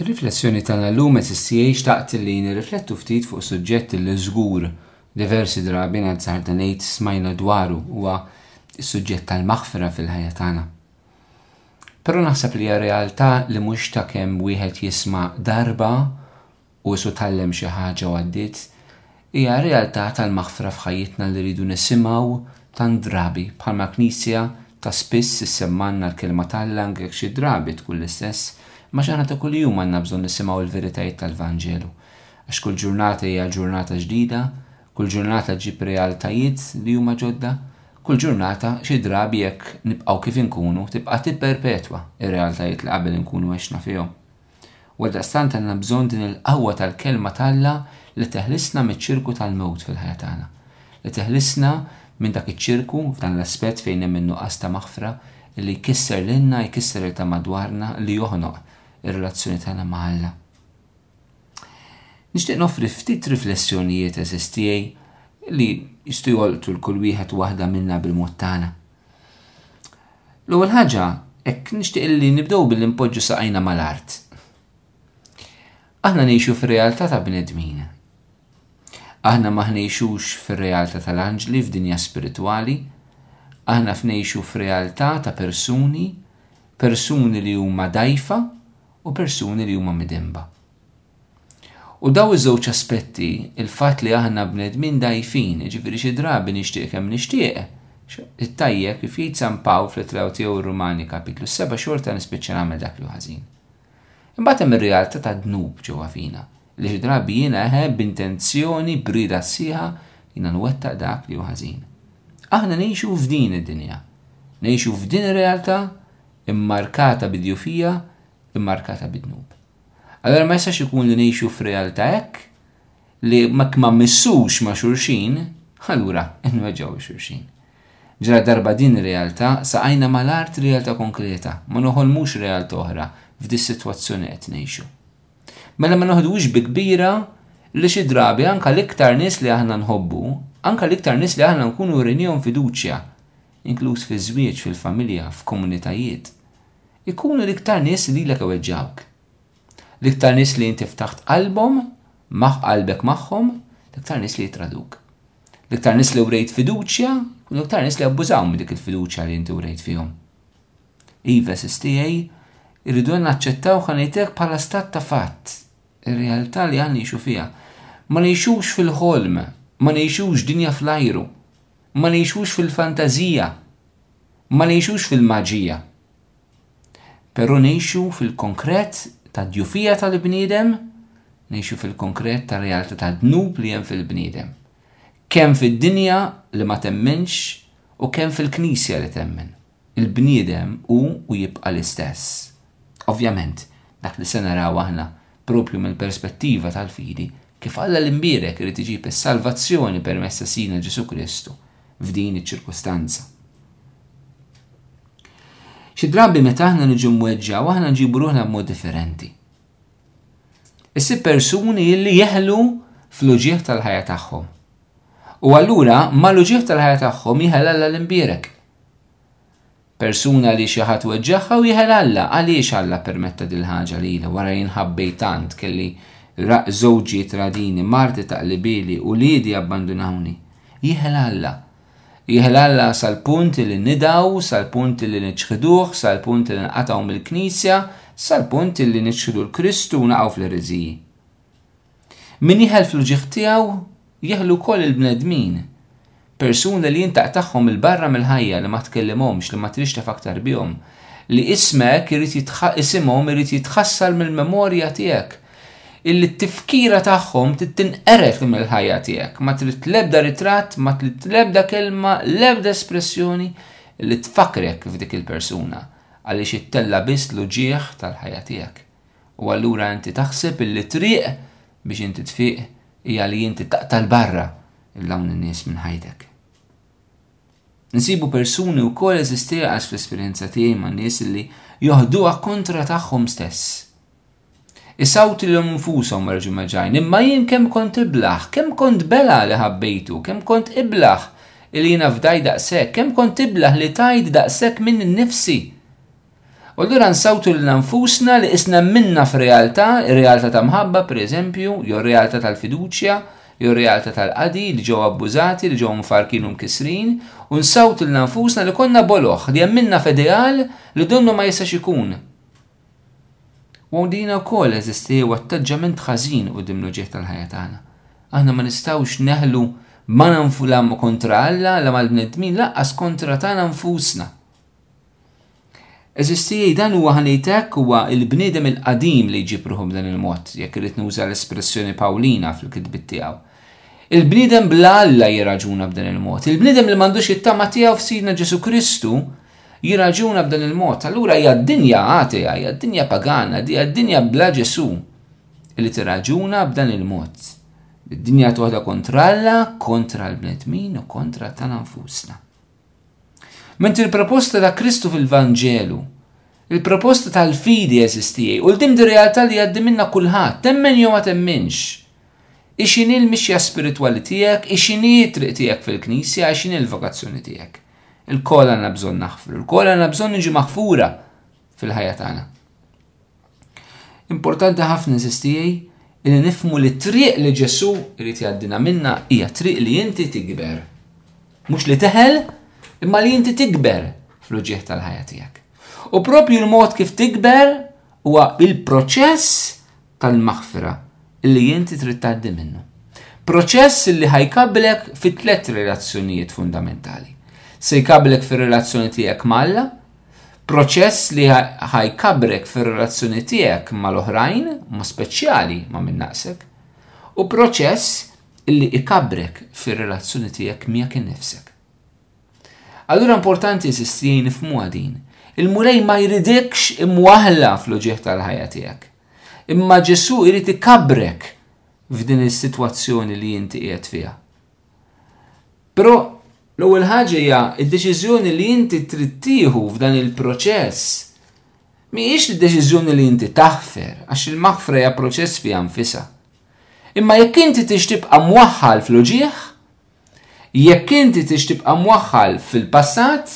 Fir-riflessjoni tagħna llum SSCA xtaqt li nirriflettu ftit fuq suġġett li żgur diversi drabi nazzar ta' ngħid smajna dwaru huwa s-suġġett tal-maħfra fil-ħajja tagħna. Però naħseb li hija realtà li mhux ta' kemm wieħed jisma' darba u isu tgħallem xi ħaġa u għaddiet, hija r-realtà tal-maħfra f'ħajjitna li rridu nisimgħu tant drabi, bħalma l-Knisja ta' spiss issemmgħalna l-Kelma t'Alla anke jekk xi drabi tkun l-istess, imma x'aħna ta' kuljum għandna bżonn nisimgħu l-veritajiet tal-Vanġelu. Għax kull ġurnata hija ġurnata ġdida, kull ġurnata ġġib realtajiet li huma ġodda, kull ġurnata xi drabi jekk nibqgħu kif inkunu tibqa' tipperpetwa r-realtajiet li qabel inkunu għexna fihom. U għaldaqstant għandna bżonn din il-qawwa tal-kelma t'Alla li teħlisna miċ-ċirku tal-mewt fil-ħajja tagħna, li teħlisna minn dak iċ-ċirku f'dan l-aspett fejn hemm in-nuqqas ta' maħfra li jkisser lilna, jkisser lil ta' madwarna, li joħnoq ir-relazzjoni tagħna ma' Alla. Nixtieq nofri ftit riflessjonijiet eżistiej li jistgħu jolqtu l-kull wieħed waħda minna bil-mod tagħna. L-ewwel ħaġa, hekk nixtieq li nibdew billi npoġġu saqajna mal-art. Aħna ngħixu fir-realtà ta' bnedmin. Aħna ma ħnejxux fir-realtà tal-anġli f'dinja spiritwali. Aħna f'nejxu f'realtà ta' persuni, persuni li huma dajfa u persuni li huma midemba. U dawn iż-żewġ aspetti, il-fatt li aħna bnedmin dgħajfin, jiġifieri xi drabi nixtieq kemm nixtieq it-tajjeb, kif jgħid San Pawl fl-Ittra tiegħu r-Rumani Kapitlu 7 xorta nispiċċa nagħmel dak li hu ħażin. Imbagħad hemm ir-realtà tad-dnub ġewwa fina, li xi drabi jiena eħe b'intenzjoni, b'rieda sħiħa, jiena nwettaq dak li hu ħażin. Aħna ngħixu f'din id-dinja. Ngħixu f'din ir-realtà immarkata bid-djufija, immarkata bid-dnub. Allura ma jistax ikun li ngħixu f'realtà hekk li ma ma missux ma' xulxin, allura nweġgħu xulxin. Ġara darba din realtà saqajna mal-art realtà konkreta, ma noħolmux realtà oħra f'di sitwazzjoni li qed ngħixu. Mela ma noħduhiex bi kbira li xi drabi anka l-iktar nies li aħna nħobbu, anka l-iktar nies li aħna nkunu rinihom fiduċja, inkluż fiż-żwieġ, fil-familja, f'komunitajiet. Ikunu l-iktar nies li lilek iweġġgħuk. L-iktar nies li inti ftaħt qalbhom magħ qalbek magħhom, l-iktar nies li jitraduk. L-iktar nies li wrejt fiduċja, u l-iktar nies li abbużaw minn dik il-fiduċja li inti wrejt fihom. Iva, sistijaj, irridu naċċettaw ħanejtek bħala stat ta' fatt, ir-realtà li għan nejxu fija. Ma nejxux fil-ħolm, ma nejxux dinja fl-ajru, ma nejxux fil-fantazija. Ma ngħixux fil-maġija, però ngħixu fil-konkret tad-djufija tal-bniedem, ngħixu fil-konkret tar-realtà tad-dnub li hemm fil-bniedem, kemm fid-dinja li ma temminx u kemm fil-Knisja li temmen. Il-bniedem hu u jibqa' l-istess. Ovvjament, dak li se naraw aħna proprju mill-perspettiva tal-fidi, kif Alla l-Imbierek irid iġib is-salvazzjoni permezz ta' Sidna Ġesù Kristu, f'din iċ-ċirkustanza. Xi drabi meta aħna niġu mweġġaw aħna nġibu ruħna b'mod differenti. Issi persuni li jeħlu fl-uġieħ tal-ħajja tagħhom. U allura mal-uġieħ tal-ħajja tagħhom jeħel l-imbierek. Persuna li xi ħadd weġġagħha u jeħel Alla. Għaliex Alla ppermetta dil-ħaġa lili? Wara li nħabbejt tant, kelli raqq żewġi jitradini, marti taqlibieli, uliedi jabbandunawni. Jeħel Alla. Jeħel Alla sal-punt li nidgħu, sal-punt li niċħduh, sal-punt li nqatgħu mill-Knisja, sal-punt li niċħdu l-Kristu u naqgħu fl-ereżiji. Min jeħel fl-uġigħ tiegħu jeħlu wkoll il-bnedmin. Persuni li int taqtagħhom 'il barra mill-ħajja, li ma tkellimhomx, li ma tridx taf aktar bihom, li ismek irid isimhom irid jitħassar mill-memorja tiegħek, illi t-tifkira tagħhom trid tinqered mill-ħajja tiegħek, ma trid l-ebda ritratt, ma trid l-ebda kelma, l-ebda espressjoni li tfakkrek f'dik il-persuna, għaliex ittella' biss l-uġigħ tal-ħajja tiegħek. U allura inti taħseb illi triq biex inti tfiq hija li inti taqta' l-barra il-dawn in-nies minn ħajtek. Nsibu persuni u kol eżistieqas fl-esperienza tiegħi ma' nies li joħduha kontra tagħhom stess. Isawt li l-om nfusom marġu maġajn, imma jien kem kont iblaħ, kem kont bela li ħabbejtu, kem kont iblaħ il jina fdaj daqsek, kem kont iblaħ li tajt daqsek minn nifsi. U allura nsawtu lil nfusna li isna minna f'realtà, realtà ta' mħabba pereżempju, jew realtà tal-fiduċja, jew realtà tal-qadi li ġew abbużati, li ġew mfarkin u mkissrin, u nsawtu lil nfusna li konna boloħ, li emminna f'ideal li donnu ma jistax ikun. U dina wkoll eżisti jew attaġġament ħażin qudiem l-oġġett tal-ħajja tagħna. Aħna ma nistgħux neħlu ma kontra Alla, la mal-bnedmin, laqqas kontra tagħna nfusna. Eżisti, dan huwa ħanejtek huwa il-bniedem il-qadim li jġib ruħu b'dan il-mod, jekk irid nuża l-espressjoni Pawlina fil-kitbiet tiegħu. Il-bniedem bla Alla jirraġuna b'dan il-mod. Il-bniedem li m'għandux it-tama tiegħu f'Sidna Ġesu Kristu jirraġuna b'dan il-mod. Allura hija d-dinja għatija, hija d-dinja pagana, hija d-dinja bla Ġesu li tirraġuna b'dan il-mod. Id-dinja toħda kontra Alla, kontra l-bnedmin u kontra tagħna nfusna. Mentri l-proposta ta' Kristu fil-Vanġelu, il-proposta tal-fidi eżis tiegħi, u l-dim di realtà li jgħaddi minna kulħadd, temmen jew ma temminx. Ixini l-mixja spiritwali tiegħek, ixini t-triq tiegħek fil-Knisja, ixini l-vokazzjoni tiegħek. Ilkoll għandna bżonn naħfru, ilkoll għandna bżonn niġu maħfura fil-ħajja tagħna. Importanti ħafna insistijej li nifmu li triq li Ġesu irid jgħaddina minna hija triq li inti tikber. Mhux li teħel, imma li inti tikber fl-uġieħ tal-ħajja tiegħek. U propju l-mod kif tikber huwa il-proċess tal-maħfira li inti trid tgħaddi minnu. Proċess li ħajkablek fi tliet relazzjonijiet fundamentali. Se jkablek fir-relazzjoni tiegħek ma' Alla, Proċess li ħa jkabbrek fir-relazzjoni tiegħek mal-oħrajn, ma speċjali ma' minn naqsek, u proċess li ikabbrek fir-relazzjoni tiegħek miegħek innifsek. Allura importanti sisti nifmu din. Il-Mulej ma jridekx imwaħla fl-uġieħ tal-ħajja tiegħek. Imma Ġesu jrid ikabbrek f'din is-sitwazzjoni li inti qiegħed fiha. Però l-ewwel ħaġa hija d-deċiżjoni li inti trid tieħu f'dan il-proċess mhijiex id-deċiżjoni li inti taħfer għax il-maħfra hija proċess fiha nfisha. Imma jekk inti tix tibqa' mwaħħal fl-uġieħ, jekk inti tix tibqa' mwaħħal fil-passat,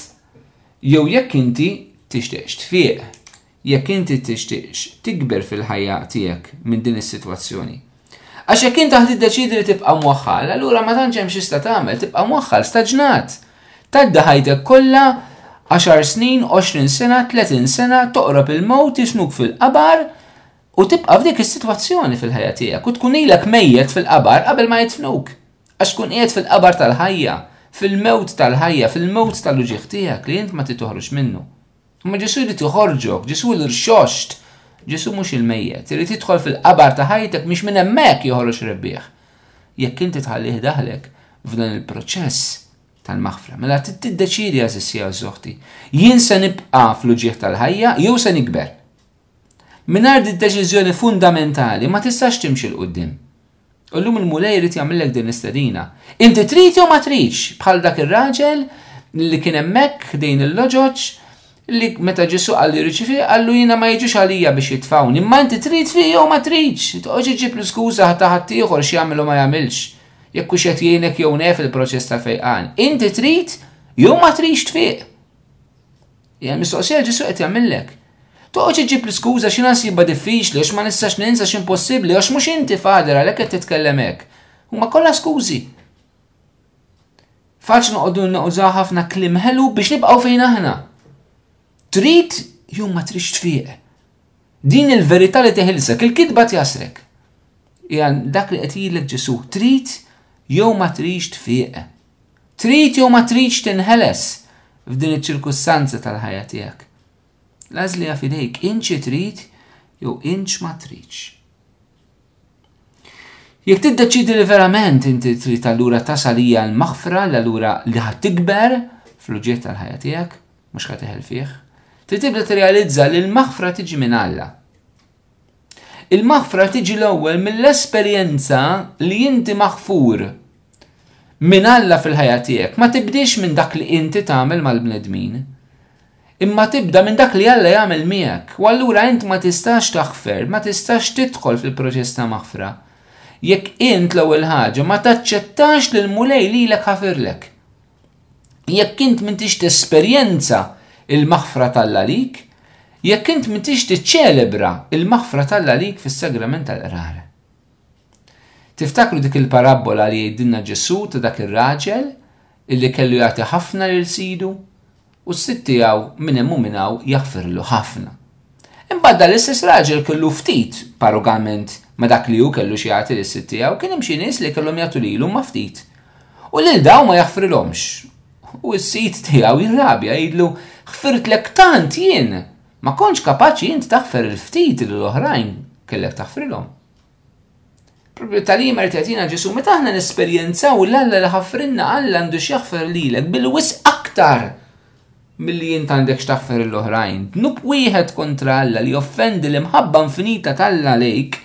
jew jekk inti tixtieqx tfieq, jekk inti tixtieqx tikber fil-ħajja tiegħek minn din is-sitwazzjoni. Għax jekk int tiddeċiedi li tibqa' mwaħħal, allura ma tantx hemm x'ista' tagħmel, tibqa' mwaħħal staġnat. Tgħaddi ħajtek kollha għaxar snin, 20 sena, 30 sena, toqrob il-mewt, jisnuk fil-qabar, u tibqa' f'dik is-sitwazzjoni fil-ħajja tiegħek u tkun ilek mejjet fil-qabar qabel ma jitfnuk. Għax tkun qiegħed fil-qabar tal-ħajja, fil-mewt tal-ħajja, fil-mewt tal-uġieħ tiegħek li int ma titoħroġ minnu. Imma Ġesu jrid joħorġok, Ġesu l-irxoxt, Ġesu mhux il-mejjet, irid jidħol fil-qabar ta' ħajtek biex minn hemmhekk joħroġ rebbieħ. Jekk inti tħallih daħlek f'dan il-proċess tal-maħfra, mela trid tiddeċiedi għażiż għaż oħti, jien se nibqa' fl-uġieħ tal-ħajja jew se nikber. Mingħajr id-deċiżjoni fundamentali ma tistax timxi l qudiem U llum il-Mulej irid jagħmillek din l-istedina. Inti trid jew ma tridx bħal dak ir-raġel li kien hemmhekk ħdejn il-loġoġ li meta Ġesu qal li riċifi qallu jiena ma jiġux għalija biex jitfawni, imma inti trid fi jew ma tridx, toqgħodx iġib l-iskuża ta' ħaddieħor x'jagħmel u ma jagħmilx, jekk hux qed jgħinek jew ne fil-proċess tal-fejqan. Inti trid jew ma tridx tfiq. Hija l-mistoqsija li Ġesù qed jagħmillek. Toqgħodx iġġib l-iskuża x'jiena nsibha diffiċli għax ma nistax ninsa x'impossibbli għax mhux inti Father għalhekk qed titkellem hekk. Huma kollha skużi. Faċli noqogħdu nużaw ħafna kliem ħelu biex nibqgħu fejn aħna. Trid jew ma tridx tfiq. Din il-verità li teħilsek, il-kidba tjasrek. Jan dak li qed jgħidlek Ġesu, trid jew ma tridx tfiq. Trid jew ma tridx tinħeles f'din iċ-ċirkustanza tal-ħajja tiegħek? L-għażla hija f'idejk, int xi trid jew int x'ma tridx. Jekk tiddeċidi li verament inti trid allura tasal hija l-maħfra li allura li ħad tikber fl-uġiet tal-ħajja tiegħek, mhux ħad teħel fih, trid tibda tirrealizza li l-maħfra tiġi minn Alla. Il-maħfra tiġi l-ewwel mill-esperjenza li inti maħfur minn Alla fil-ħajja tiegħek. Ma tibdiex minn dak li inti tagħmel mal-bnedmin. Imma tibda minn dak li Alla jagħmel miegħek. U allura int ma tistax taħfer, ma tistax tidħol fil-proċess ta' maħfra. Jekk int l-ewwel ħaġa ma taċċettax li l-Mulej lilek ħafirlek. jekk int m'intix tesperjenza il-maħfra tal-la lik, jekk int m'intix tiċċelebra il-maħfra tal-la lik fis-sagrament tal-qrara. Tiftakru dik il-parabbola li jgħidilna Ġesu ta' dak ir-raġel illi kellu jagħti ħafna lil sidu? U s-sid tiegħu minn hemm u minn hawn jaħfirlu ħafna. Imbagħad dan l-istess raġel kellu ftit paragunment ma' dak li hu kellu xi jagħti lis-sid tiegħu, kien hemm xi nies li kellhom jagħtu lilu imma ftit. U lil dawn ma jaħfrilhomx. U s-sid tiegħu jirrabja jgħidlu, Ħfirtlek tant jien! Ma kontx kapaċi int taħfer il-ftit li l-oħrajn kellek taħfrilhom. Propju tal-ima li tagħtina Ġesu, meta aħna nesperjenzaw l-Alla li ħafrinna Alla għandu x'jaħfer lilek bil-wis aktar milli jint għandek x'taħfer l-oħrajn. Dnub wieħed kontra Alla li offendi l-imħabba infinita tal-Alla lejk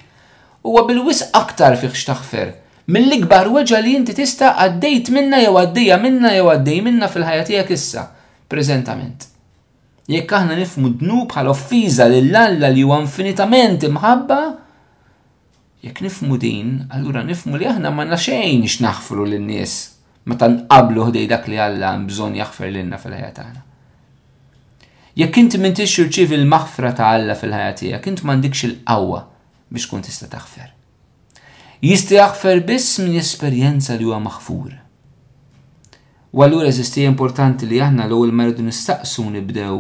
huwa bil-wis aktar fih x'taħfer mill-ikbar weġa li inti tista' għaddejt minna jew għaddejja minna jew għaddej minna fil-ħajja tiegħek issa, preżentament. Jekk aħna nifmu d-dnub bħala offiża lil Alla li huwa infinitament imħabba, jekk nifmu din, allura nifmu li aħna ma xejn x'naħfru lin-nies meta nqablu ħdej dak li Alla hemm bżonn jaħfer lilna fil-ħajja tagħna. Jekk inti m'intix irċievi l-maħfra ta' Alla fil-ħajja tiegħek, int m'għandikx il-qawwa biex tkun tista' taħfer. Jista' jaħfer biss min jesperjenza li huwa maħfur. U allura eżisti hija importanti li aħna l-ewwel ma rridu nistaqsu nibdew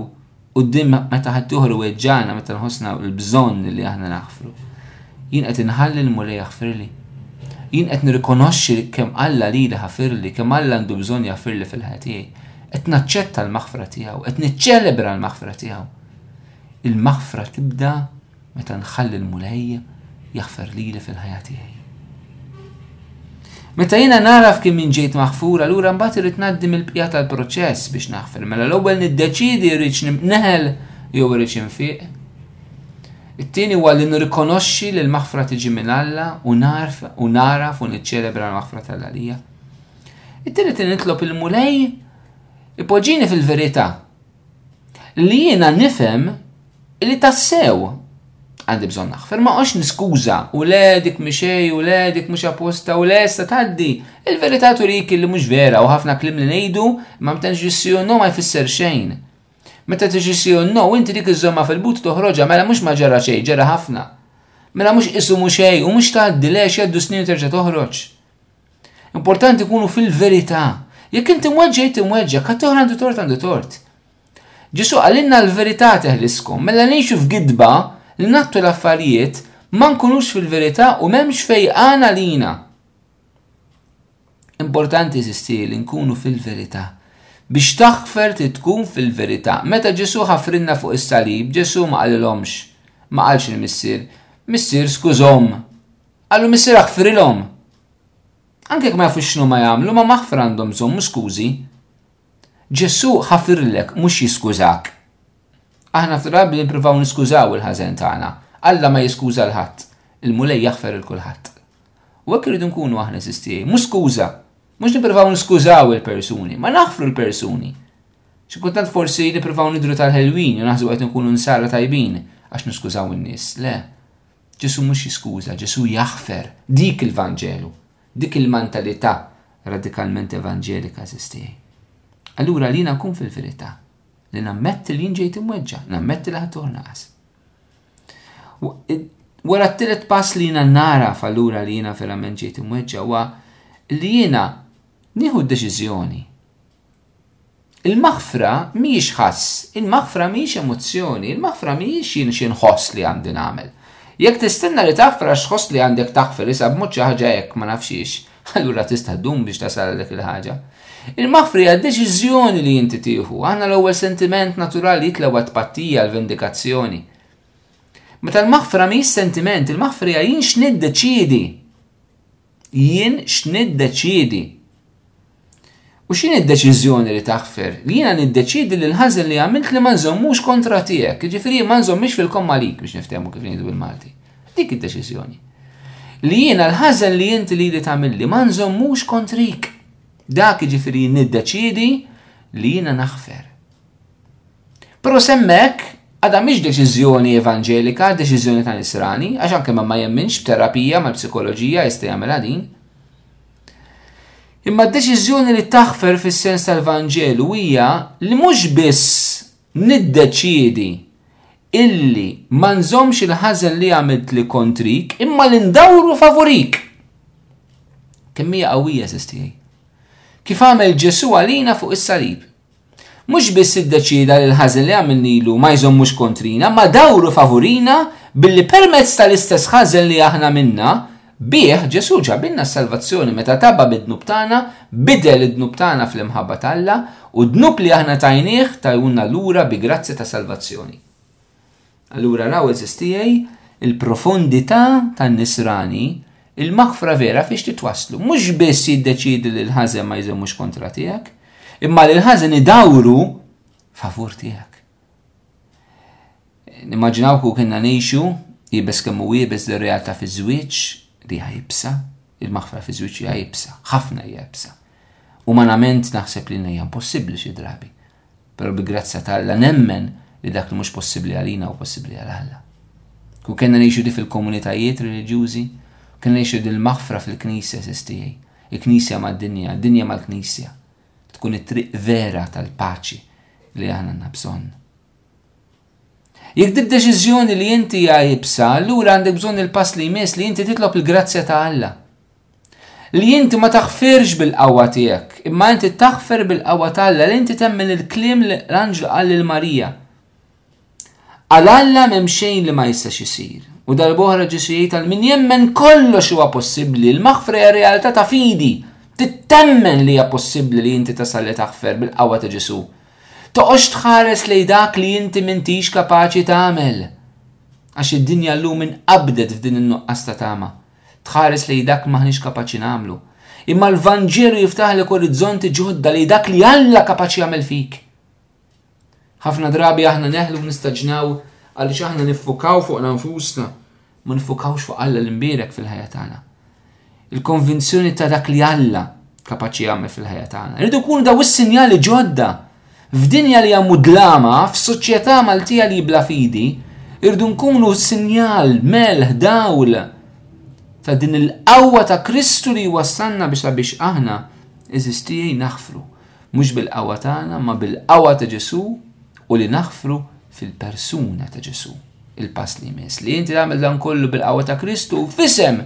quddiem meta ħadd ieħor iweġġagħna meta nħossna l-bżonn li aħna naħfru. Jien qed inħalli l-Mulej jaħfirli. Jien qed nirrikonoxxi kemm Alla lili ħafirli, kemm Alla għandu bżonn jaħfirli fil-ħajja tiegħi. Qed naċċetta l-maħfra tiegħu, qed niċċelebra l-maħfra tiegħu. Il-maħfra tibda Meta nħalli l-Mulej jaħfer lili fil-ħajja tiegħi. Meta jiena naraf kien min ġejt maħfur, allura mbagħad irid ngħaddi mill-bqija tal-proċess biex naħfer. Mela l-ewwel niddeċidi rridx neħel jew irridx infiq. It-tieni huwa li nirrikonoxxi li l-maħfra tiġi minn Alla u narf u naraf u niċċelebra l-maħfra tal-Għalija. It-tieni nitlob il-Mulej ipoġġini fil-verità li jiena nifhem li tassew għandi bżonn naħfer, ma għax niskuża u le dik mixej u le dik mhux apposta u le sta tgħaddi. Il-verità turik li mhux vera u ħafna klim li ngħidu ma meta ġissi u no ma jfisser xejn. Meta tiġissi u no inti dik iż-żomma fil-but toħroġha mela mhux ma ġara xejn, ġara ħafna. Mela mhux isu mhux xejn u mhux tgħaddi le x'jaddu snin terġa' toħroġ. Importanti kunu fil-verità. Jekk inti mweġġa jti mweġġa, ħadd ieħor għandu tort għandu tort. Ġesu għalinna l-verità teħliskom, mela ngħixu f'gidba li nattu l-affarijiet ma nkunux fil-verità u m'hemmx fejqan għalina. Importanti zisti li nkunu fil-verità. Biex taħfer ti tkun fil-verità. Meta Ġesu ħafrinna fuq is-salib, Ġesu ma qalilhomx, ma qalx il-missier, missier skużhom, Qallu missier aħfrilhom. Anke jekk ma jafux x'numa jagħmlu, ma maħfra għandhom bżonn mhux skużi. Ġesù ħafirlek mhux jiskużak. Aħna f'drabi nippruvaw niskużaw il-ħażen tagħna. Alla ma jiskuża 'l ħadd. Il-Mulej jaħfer 'il kulħadd. U hekk irridu nkunu aħna eżiż tiegħi, mhux skuża. Mhux nippruvaw niskużaw il-persuni, ma naħfru l-persuni. Xi kultant forsi nippruvaw nidru tal-ħelwin u naħsbu qed nkunu nsara tajbin għax niskużaw in-nies. Le. Ġesù mhux jiskuża, Ġesù jaħfer. Dik il-Vanġelu. Dik il-mentalità radikalment evanġelika, għażiż tiegħi. Allura li jiena nkun fil-verità, li nammetti li jien ġejt imweġġa, nammetti li ħadd naqas. Wara t-tielet pass li jiena nara fallura li jiena verament ġejt imweġġa huwa li jiena nieħu deċiżjoni Il-maħfra mhijiex ħass, il-maħfra mhijiex emozzjoni, il-maħfra mhijiex jien xi nħoss li għandi nagħmel. Jekk tistenna li taħfer għax tħoss li għandek taħfer isha b'mod xi ħaġa hekk ma nafx xiex, allura tista' ddum biex tasal għal dik il-ħaġa. Il-maħfra hija deċiżjoni li inti tieħu, aħna l-ewwel sentiment naturali jitlew għat-tpattija l-vendikazzjoni. Meta l-maħfra mhijiex sentiment, il-maħfra hija jien x'niddeċiedi. Jien x'niddeċiedi. U x'inhi d-deċiżjoni li taħfer? Li jiena niddeċiedi li l-ħażen li għamilt li ma nżommux kontra tiegħek, jiġifieri ma nżommix fil-kom għalik biex niftehmu kif ngħidu bil-Malti. Dik id-deċiżjoni. Li jiena l-ħażen li inti lili tagħmilli ma nżommux kontrik. Dak jiġifieri niddeċiedi li jiena naħfer. Però semmek għadha mhix deċiżjoni evanġelika, deċiżjoni ta' nisrani, għax anke ma ma jemminx b'terapija mal-psikoloġija jista' jagħmilha din. Imma d-deċiżjoni li taħfer fis-sens tal-Vanġelu hija li mhux biss niddeċiedi illi ma nżommx il-ħażen li għamilt li kontrik, imma li ndawru favurik. Kemm hija qawwija sistijaj. Kif għamel Ġesu għalina fuq is-salib, Mhux biss iddeċieda li l-ħażen li għamilnilu ma jżommux kontrina, imma dawru favurina billi permezz tal-istess ħażen li aħna għamilna bih Ġesù ġabilna s-salvazzjoni meta taba bid-dnub tagħna, bidel id-dnub tagħna fl-imħabba ta' Alla, u d-dnub li aħna tajnieh tajhulna lura bi grazzja ta' salvazzjoni. Allura raw eżis tiegħi il-profondità tan-nisrani, il-maħfra vera fiex titwasslu. Mhux biss jiddeċiedi li l-ħażen ma jżemmux kontra tiegħek, imma li l-ħażen idawru favur tiegħek. Nimmaġinaw ku kienna ngħixu jibes kemm u jibes ir-realtà fiż-żwieġ li jibsa, il-maħfra fiż-żwieġ jibsa, ħafna jibsa. Umanament naħseb li hija impossibbli xi drabi. Però bi grazzja ta' Alla nemmen li dak li mhux possibbli għalina hu possibbli għal Alla. Ku kellna ngħixu di fil-komunitajiet reliġjużi, kellna ngħixu di l-maħfra fil-Knisja sistijaj, il-Knisja mad-dinja, dinja mal-Knisja, tkun it-triq vera tal-paċi li aħna nabżonn. Jekk dib deċiżjoni li inti għajibsa, allura għandek bżonn il-pass li jmiss li inti titlob il-grazzja ta' Alla. Li inti ma taħfirx bil-qawwa tiegħek, imma inti taħfer bil-qawwa ta' Alla li inti temmen il-kliem li l-anġlu qal lil Marija. Għal Alla m'hemm xejn li ma jistax isir. U darb'oħra Ġesu jgħid għal min jemmen kollox huwa possibbli, l-maħfra hija realtà ta' fidi. Tittemmen li hija possibbli li inti tasal li taħfer bil-qawwa ta' Ġesu. Toqgħodx tħares lejn dak li inti m'intix kapaċi tagħmel. Għax id-dinja llum inqabdet f'din in-nuqqas ta' tama. tħares lejn dak li m'aħniex kapaċi nagħmlu. Imma l-Vanġelu jiftaħlek orizzonti ġodda lejn dak li Alla kapaċi jagħmel fik. Ħafna drabi aħna neħlu nistaġnaw għaliex aħna niffukaw fuq nfusna, ma nifukawx fuq Alla l-imbierek fil-ħajja tagħna. Il-konvinzjoni ta' dak li Alla kapaċi jagħmel fil-ħajja tagħna. Rridu kunu daw is-sinjali ġodda F'dinja li hija mudlama, f'soċjetà Maltija li hi bla fidi, irridu nkunu sinjal, melħ, dawl ta' din il-qawwa ta' Kristu li jwassalna biex sabiex aħna, għeżież tiegħi, naħfru, mhux bil-qawwa tagħna imma bil-qawwa ta' Ġesù u li naħfru fil-persuna ta' Ġesù. Il-pass li jmiss li inti tagħmel dan kollu bil-qawwa ta' Kristu f'isem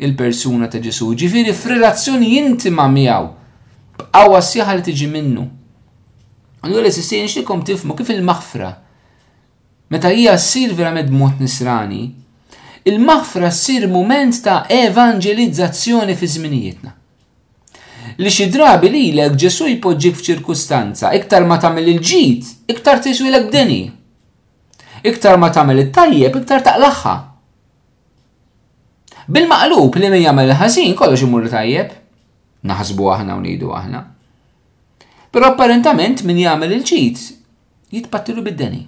il-persuna ta' Ġesù, ġifieri f'relazzjoni intima miegħu B'qawwa sħiħa li tiġi minnu. Allura sistin nixtikom tifmu kif il-maħfra meta hija ssir verament b'mod nisrani, il-maħfra ssir mument ta' evanġelizzazzjoni fi żminijietna. Li xi drabi lilek Ġesu jpoġġik f'ċirkustanza iktar ma tagħmel il-ġid, iktar tiswilek b'deni. Iktar ma tagħmel it-tajjeb, iktar taqlaħħa. Bil-maqlub li min jagħmel il-ħażin kollox imur tajjeb. naħsbu aħna u ngħidu aħna. Però apparentament min jagħmel il-ġid jitpattilu bid-deni.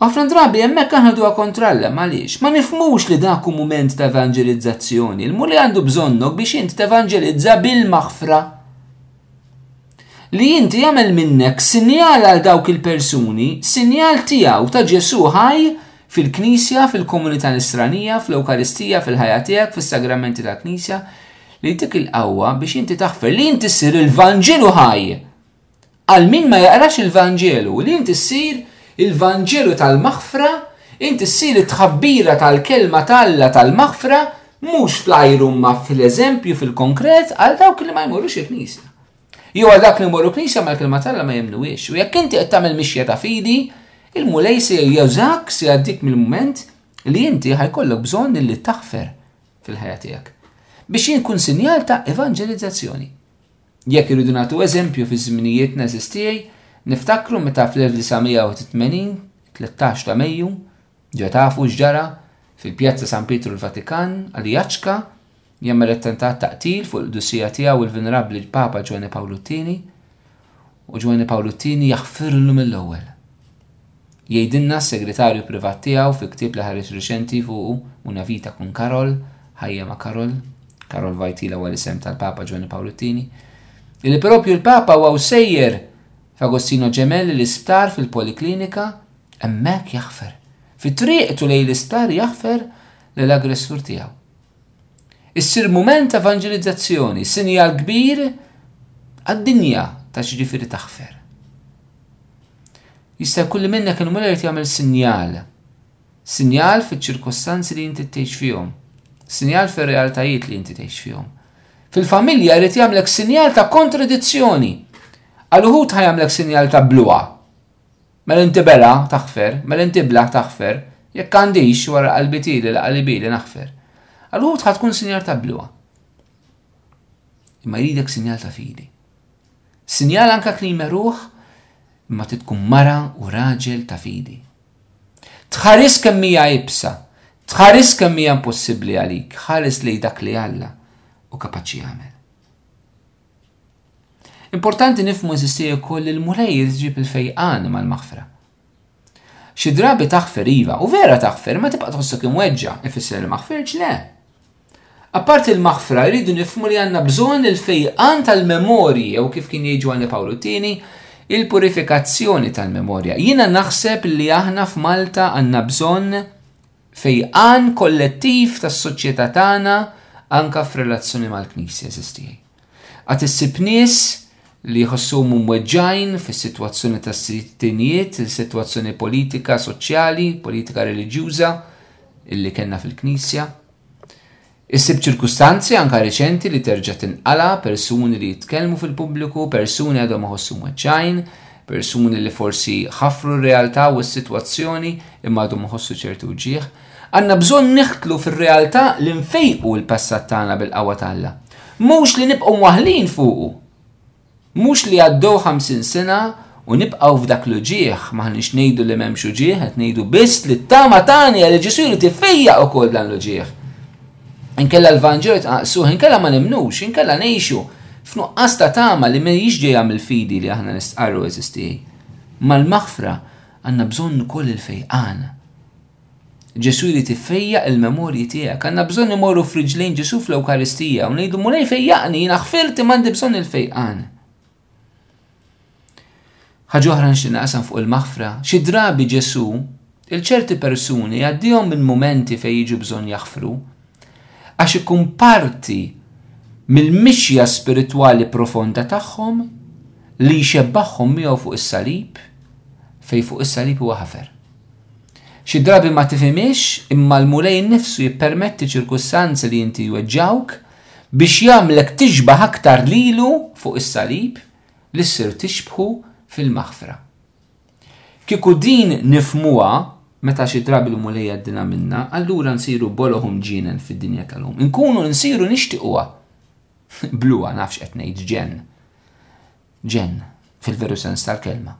Ħafna drabi hemmhekk aħna duha kontralla għaliex ma nifmux li dak hu mument ta' evanġelizzazzjoni. Il-muli għandu bżonnok biex int tevanġelizza bil-maħfra. li inti għamel minnek sinjal għal dawk il-persuni, sinjal tiegħu ta' Ġesù ħaj fil-Knisja, fil-komunità Nisranija, fl-Ewkaristija, fil-ħajja tiegħek, fis-sagramenti tal-Knisja, li jtik il-qawwa biex inti taħfer li inti ssir il-Vanġelu ħaj. Għal min ma jaqrax il-Vanġelu, li inti ssir il-Vanġelu tal-maħfra, inti ssir it-tħabbira tal-kelma tal-la tal-maħfra Mhux fl-ajru imma fl-eżempju fil-konkret għal dawk li ma jmorrux il-knisja. Jew għal dak li jmorru knisja ma l-kelma tal ma jemnuwiex. U jekk inti qed tagħmel mixja ta' fidi, il-mulej se jużak se għaddik mill-mument li inti ħajkollok bżonn li taħfer fil-ħajja tiegħek. Biex jinkun sinjal ta' evanġelizzazzjoni. Jekk irridu nagħtu eżempju fi żminijiet neżistijaj, niftakru meta fl-1980, 13 ta' Mejju, Ġa tafu x'ġara fil-Pjazza San Pietru l-Vatikan, Aliaċka, jagħmel attentat ta' qtil fuq il-qdusija tiegħu l-Venerabbli l-Papa Ġwanni Pawlu t-Tieni u Ġwanni Pawlu t-Tieni jaħfirlu mill-ewwel. Jgħidilna s-segretarju privat tiegħu fi ktieb li ħareġ riċenti fuqu Una vita con Karol, ħajja ma' Karol, Karol Vajtila huwa l-isem tal-Papa Ġwanni Pawlu t-Tieni, li propju l-Papa huwa sejjer f'Agostino Gemelli l-isptar fil-Poliklinika Hemmhekk jaħfer. Fi triqtu lejn l-isptar jaħfer lil aggressur tiegħu. Issir mument ta' evanġelizzazzjoni, sinjal kbir għad-dinja ta' ġifieri taħfer. Jista' jkun li minnek il-mulej jagħmel sinjal. Sinjal fiċ-ċirkostanzi li inti tgħix fihom. Sinjal fir-realtajiet li inti tgħix fihom. Fil-familja jrid jagħmlek sinjal ta' kontradizzjoni. Għal uħud ħajamlek sinjal ta' bluwa. Mela inti bela taħfer, mela inti blah taħfer, jekk għandix wara qalbi tieli la qalibi li naħfer. Għal wħud ħa tkun sinjal ta' bliwa. Imma jridek sinjal ta' fidi. Sinjal anka kli meruħ imma titkun mara u raġel ta' fidi. Tħares kemm hija ibsa, tħares kemm hija impossibbli għalik, ħares li dak li Alla u kapaċi jagħmel. Importanti nifmu eżisti ukoll li l-Mulej iġib il-fejqan mal-maħfra. Xi drabi taħfer iva, u vera taħfer, ma tibqa' tħossok imweġġa, ifisser li maħfirġ le. Apparti l-maħfra jridu nifmu li għandna bżonn il-fejqan tal-memorji jew kif kien jgħid Ġwanni Pawlu tieni il-purifikazzjoni tal-memorja. Jiena naħseb li aħna f'Malta għandna bżonn fejqan kollettiv tas-soċjetà tagħna anka f'relazzjoni mal-Knisja eżistijaj. Għad issib nies li jħossuhom imweġġgħin fis-sitwazzjoni tas-sittinijiet, is-sitwazzjoni politika, soċjali, politika reliġjuża illi kellna fil-Knisja. Issib ċirkustanzi anka reċenti li terġa' tinqala persuni li jitkellmu fil-pubbliku, persuni għadhom iħossu mweġġajn, persuni li forsi ħafru r-realtà u s-sitwazzjoni imma għadhom iħossu ċertu ġieħ. Għandna bżonn niħtlu fir-realtà li nfejqu l-passat tagħna bil-qawwa ta' Alla. Mhux li nibqgħu mwaħħlin fuqu. Mhux li għaddew ħamsin sena u nibqgħu f'dak l-uġigħ, m'aħniex ngħidu li m'hemmx uġigħ, qed ngħidu biss li t-tama tagħna hija li Ġesù jrid ifejjaq ukoll dan l-uġigħ. Inkella l-Vanġelu tqaqsuh, inkella ma nimnux, inkella ngħixu f'nuqqas ta' tama li ma jiġ ġejja mill-fidi li aħna nistqarru eżistijaj. Mal-maħfra għandna bżonn ukoll il-fejqan. Ġesù jrid ifejjaq il-memorji tiegħek. Għandna bżonn imorru f'riġlejn Ġesù fl-Ewkaristija u ngħidu Mulej fejjaqni, jiena ħfirt imma għandi bżonn il-fejqan. Ħaġa oħra nixtieq naqsam fuq il-maħfra, xi drabi Ġesù il-ċerti persuni għaddihom minn mumenti fejn jiġu bżonn jaħfru, għax ikun parti mill-mixja spiritwali profonda tagħhom li jxebbagħhom miegħu fuq is-salib, fejn fuq is-salib huwa ħafer. Xi drabi ma tifhimiex imma l-Mulej innifsu jippermetti ċirkustanzi li inti jweġġawk biex jagħmlek tixbaħ aktar lilu fuq is-salib li ssir tixbħu fil-maħfra. Kieku din nifhmuha, meta xi drabi l-Mulej jgħaddilha minnha, allura nsiru boloh u mġienen fid-dinja tal-lum. Inkunu nsiru nixtiequha. Bluha, naf x'qed ngħid, ġenn. Ġenn, fil-veru sens tal-kelma.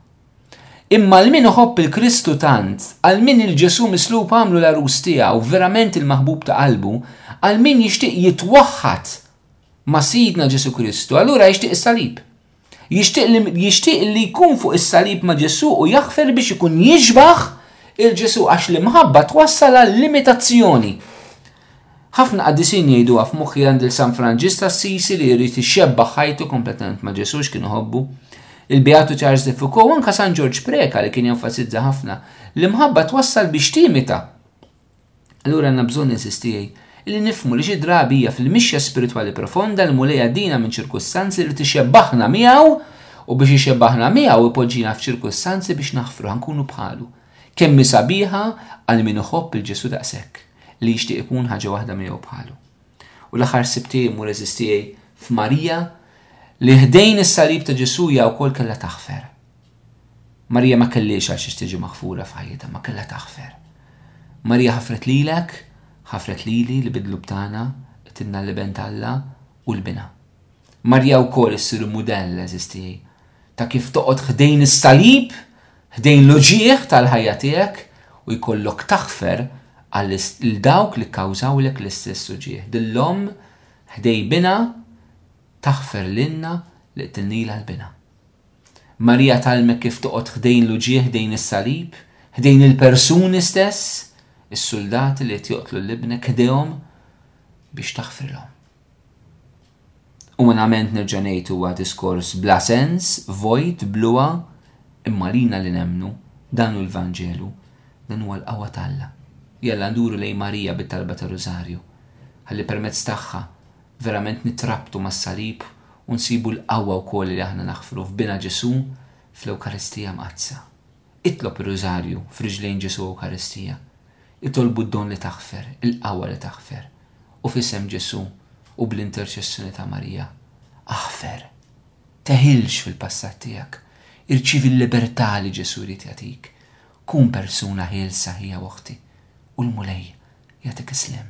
Imma għal min iħobb il-Kristu tant, għal min il-Ġesu mislub għamlu l-arus tiegħu verament il-maħbub ta' qalbu, għal min jixtieq jitwaħħad ma' Sidna Ġesu Kristu, allura jixtieq is-salib. Jixtieq li, jixtieq li jkun fuq is-salib ma' Ġesu u jaħfer biex ikun jixbaħ il-Ġesu għax l-imħabba twassal għall-imitazzjoni. Ħafna qaddisin jgħiduha f'moħħi għand il San Franġis ta' Sisi li jrid ixxebbaħ ħajtu kompletament ma' Ġesu x'kien iħobbu. Il-Beatu Charles de Foucault anka San Ġorġ Preka li kien jenfasizza ħafna l-imħabba twassal biex timita. Allura għandna bżonn insistijaj li nifmu li xi drabi hija fil-mixja spiritwali profonda li mulej għaddina minn ċirkustanzi li tixebbaħna miegħu u biex ixebbaħna miegħu ipoġġina f'ċirkustanzi biex naħfru ħankunu bħalu. Kemmi sabiħa għal min iħobb il-Ġesu daqshekk li jixtieq ikun ħaġa waħda miegħu bħalu. U l-aħħar sibti imur eżistijaj f'Marija li ħdejn is-salib ta' Ġesu hija wkoll kellha taħfer. Marija ma kellhiex għal xiex tiġi maħfura f'ħajjitha, ma kellha taħfer. Marija ħafret lilek, ħafret lili li bid-dnub tagħna qtilna l-Iben t'Alla u l-Binha. Marija wkoll issir mudell, għeżież tiegħi, ta' kif toqgħod ħdejn is-salib, ħdejn l-uġigħ tal-ħajja tiegħek u jkollok taħfer għal dawk li kkawżawlek l-istess uġigħ. Din l-omm ħdej binha taħfer lilna li qtilnilha l-binha. Marija tgħallmek kif toqgħod ħdejn l-uġigħ, ħdejn is-salib, ħdejn il-persuni stess, is-suldati li qed joqtlu lil ibnek, ħdejhom biex taħfrilhom. Umanament nerġa' ngħid huwa diskors bla sens, vojt, bluha, imma lina li nemnu dan hu l-Vanġelu, dan huwa l-qawwa t'Alla. Jalla nduru lejn Marija bit-talba ta' Rużarju, ħalli permezz tagħha verament nitrabtu mas-Salib u nsibu l-qawwa wkoll li aħna naħfru f'Bina Ġesù fl-Ewkaristija Mqaddsa. Itlob ir-Rużarju f'riġlejn Ġesù Ewkaristija. Itolbu d-don li taħfer, il-qawwa li taħfer. U f'isem Ġesù u bl-interċessjoni ta' Marija, aħfer! Teħilx fil-passat tiegħek. Irċievi l-libertà li Ġesù jrid jagħtik. Kun persuna ħielsa ħija u oħti, u l-Mulej jagħtik is-sliem.